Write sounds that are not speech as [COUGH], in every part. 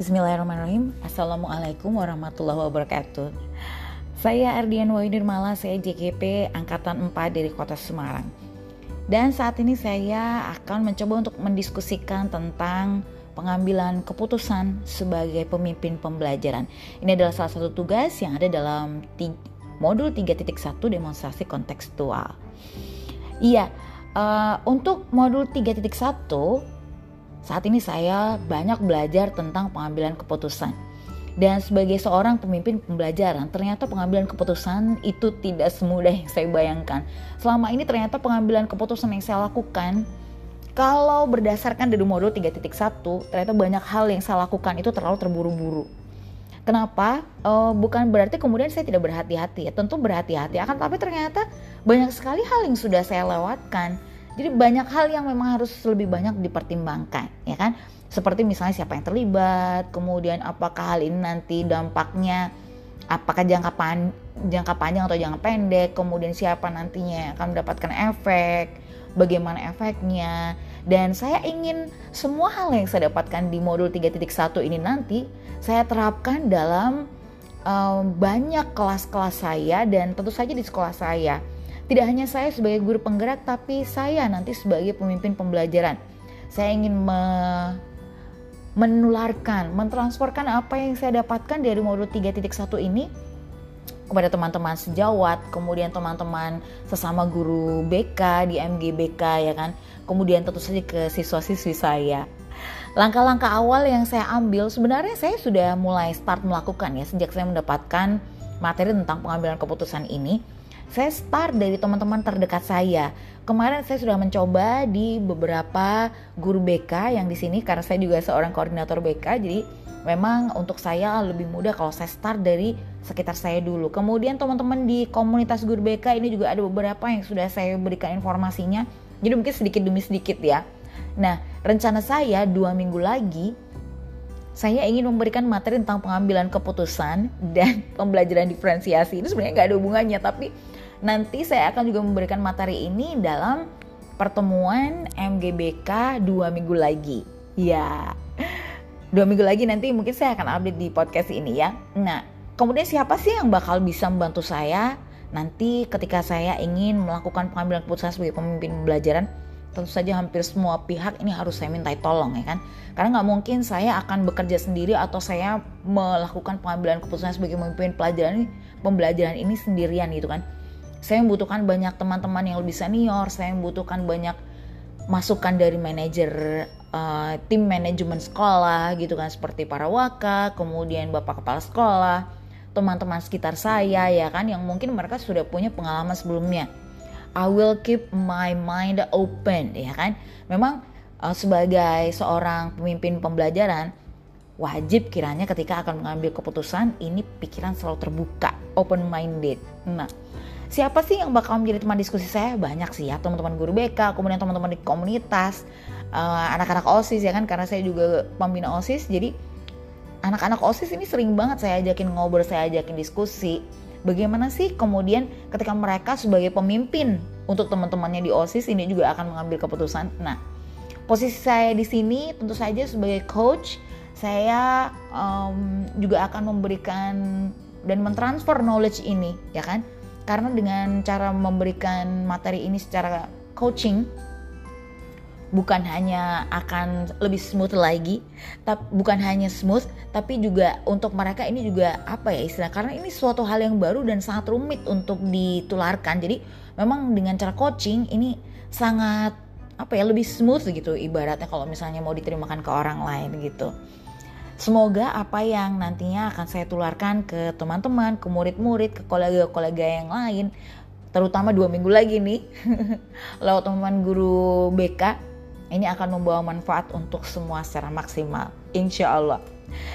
Bismillahirrahmanirrahim Assalamualaikum warahmatullahi wabarakatuh Saya Ardian Wahidin Mala Saya JKP Angkatan 4 dari kota Semarang Dan saat ini saya akan mencoba untuk mendiskusikan tentang pengambilan keputusan sebagai pemimpin pembelajaran. Ini adalah salah satu tugas yang ada dalam modul 3.1 demonstrasi kontekstual. Iya, uh, untuk modul 3.1 saat ini saya banyak belajar tentang pengambilan keputusan. Dan sebagai seorang pemimpin pembelajaran, ternyata pengambilan keputusan itu tidak semudah yang saya bayangkan. Selama ini ternyata pengambilan keputusan yang saya lakukan kalau berdasarkan dari modul 3.1, ternyata banyak hal yang saya lakukan itu terlalu terburu-buru. Kenapa? Uh, bukan berarti kemudian saya tidak berhati-hati ya. Tentu berhati-hati akan tapi ternyata banyak sekali hal yang sudah saya lewatkan jadi banyak hal yang memang harus lebih banyak dipertimbangkan, ya kan? Seperti misalnya siapa yang terlibat, kemudian apakah hal ini nanti dampaknya apakah jangka pan jangka panjang atau jangka pendek, kemudian siapa nantinya akan mendapatkan efek, bagaimana efeknya. Dan saya ingin semua hal yang saya dapatkan di modul 3.1 ini nanti saya terapkan dalam um, banyak kelas-kelas saya dan tentu saja di sekolah saya tidak hanya saya sebagai guru penggerak, tapi saya nanti sebagai pemimpin pembelajaran. Saya ingin me menularkan, mentransferkan apa yang saya dapatkan dari modul 3.1 ini kepada teman-teman sejawat, kemudian teman-teman sesama guru BK di MGBK ya kan, kemudian tentu saja ke siswa-siswi saya. Langkah-langkah awal yang saya ambil sebenarnya saya sudah mulai start melakukan ya sejak saya mendapatkan materi tentang pengambilan keputusan ini saya start dari teman-teman terdekat saya. Kemarin saya sudah mencoba di beberapa guru BK yang di sini karena saya juga seorang koordinator BK jadi memang untuk saya lebih mudah kalau saya start dari sekitar saya dulu. Kemudian teman-teman di komunitas guru BK ini juga ada beberapa yang sudah saya berikan informasinya. Jadi mungkin sedikit demi sedikit ya. Nah, rencana saya dua minggu lagi saya ingin memberikan materi tentang pengambilan keputusan dan [LAUGHS] pembelajaran diferensiasi. Ini sebenarnya nggak ada hubungannya, tapi Nanti saya akan juga memberikan materi ini dalam pertemuan MGBK dua minggu lagi. Ya, dua minggu lagi nanti mungkin saya akan update di podcast ini ya. Nah, kemudian siapa sih yang bakal bisa membantu saya nanti ketika saya ingin melakukan pengambilan keputusan sebagai pemimpin pembelajaran? Tentu saja hampir semua pihak ini harus saya mintai tolong ya kan. Karena nggak mungkin saya akan bekerja sendiri atau saya melakukan pengambilan keputusan sebagai pemimpin pelajaran pembelajaran ini sendirian gitu kan saya membutuhkan banyak teman-teman yang lebih senior saya membutuhkan banyak masukan dari manajer uh, tim manajemen sekolah gitu kan seperti para waka kemudian bapak kepala sekolah teman-teman sekitar saya ya kan yang mungkin mereka sudah punya pengalaman sebelumnya. I will keep my mind open ya kan. Memang uh, sebagai seorang pemimpin pembelajaran wajib kiranya ketika akan mengambil keputusan ini pikiran selalu terbuka open minded nah Siapa sih yang bakal menjadi teman diskusi saya? Banyak sih ya, teman-teman guru BK, kemudian teman-teman di komunitas, uh, anak-anak OSIS ya kan, karena saya juga pembina OSIS, jadi anak-anak OSIS ini sering banget saya ajakin ngobrol, saya ajakin diskusi. Bagaimana sih kemudian ketika mereka sebagai pemimpin untuk teman-temannya di OSIS ini juga akan mengambil keputusan. Nah, posisi saya di sini tentu saja sebagai coach, saya um, juga akan memberikan dan mentransfer knowledge ini, ya kan? Karena dengan cara memberikan materi ini secara coaching bukan hanya akan lebih smooth lagi, tapi bukan hanya smooth, tapi juga untuk mereka ini juga apa ya istilah karena ini suatu hal yang baru dan sangat rumit untuk ditularkan. Jadi memang dengan cara coaching ini sangat apa ya lebih smooth gitu ibaratnya kalau misalnya mau diterimakan ke orang lain gitu. Semoga apa yang nantinya akan saya tularkan ke teman-teman, ke murid-murid, ke kolega-kolega yang lain, terutama dua minggu lagi nih, [LAUGHS] lewat teman guru BK, ini akan membawa manfaat untuk semua secara maksimal, insya Allah.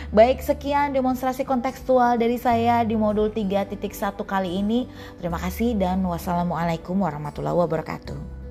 Baik, sekian demonstrasi kontekstual dari saya di modul 3.1 kali ini. Terima kasih dan wassalamualaikum warahmatullahi wabarakatuh.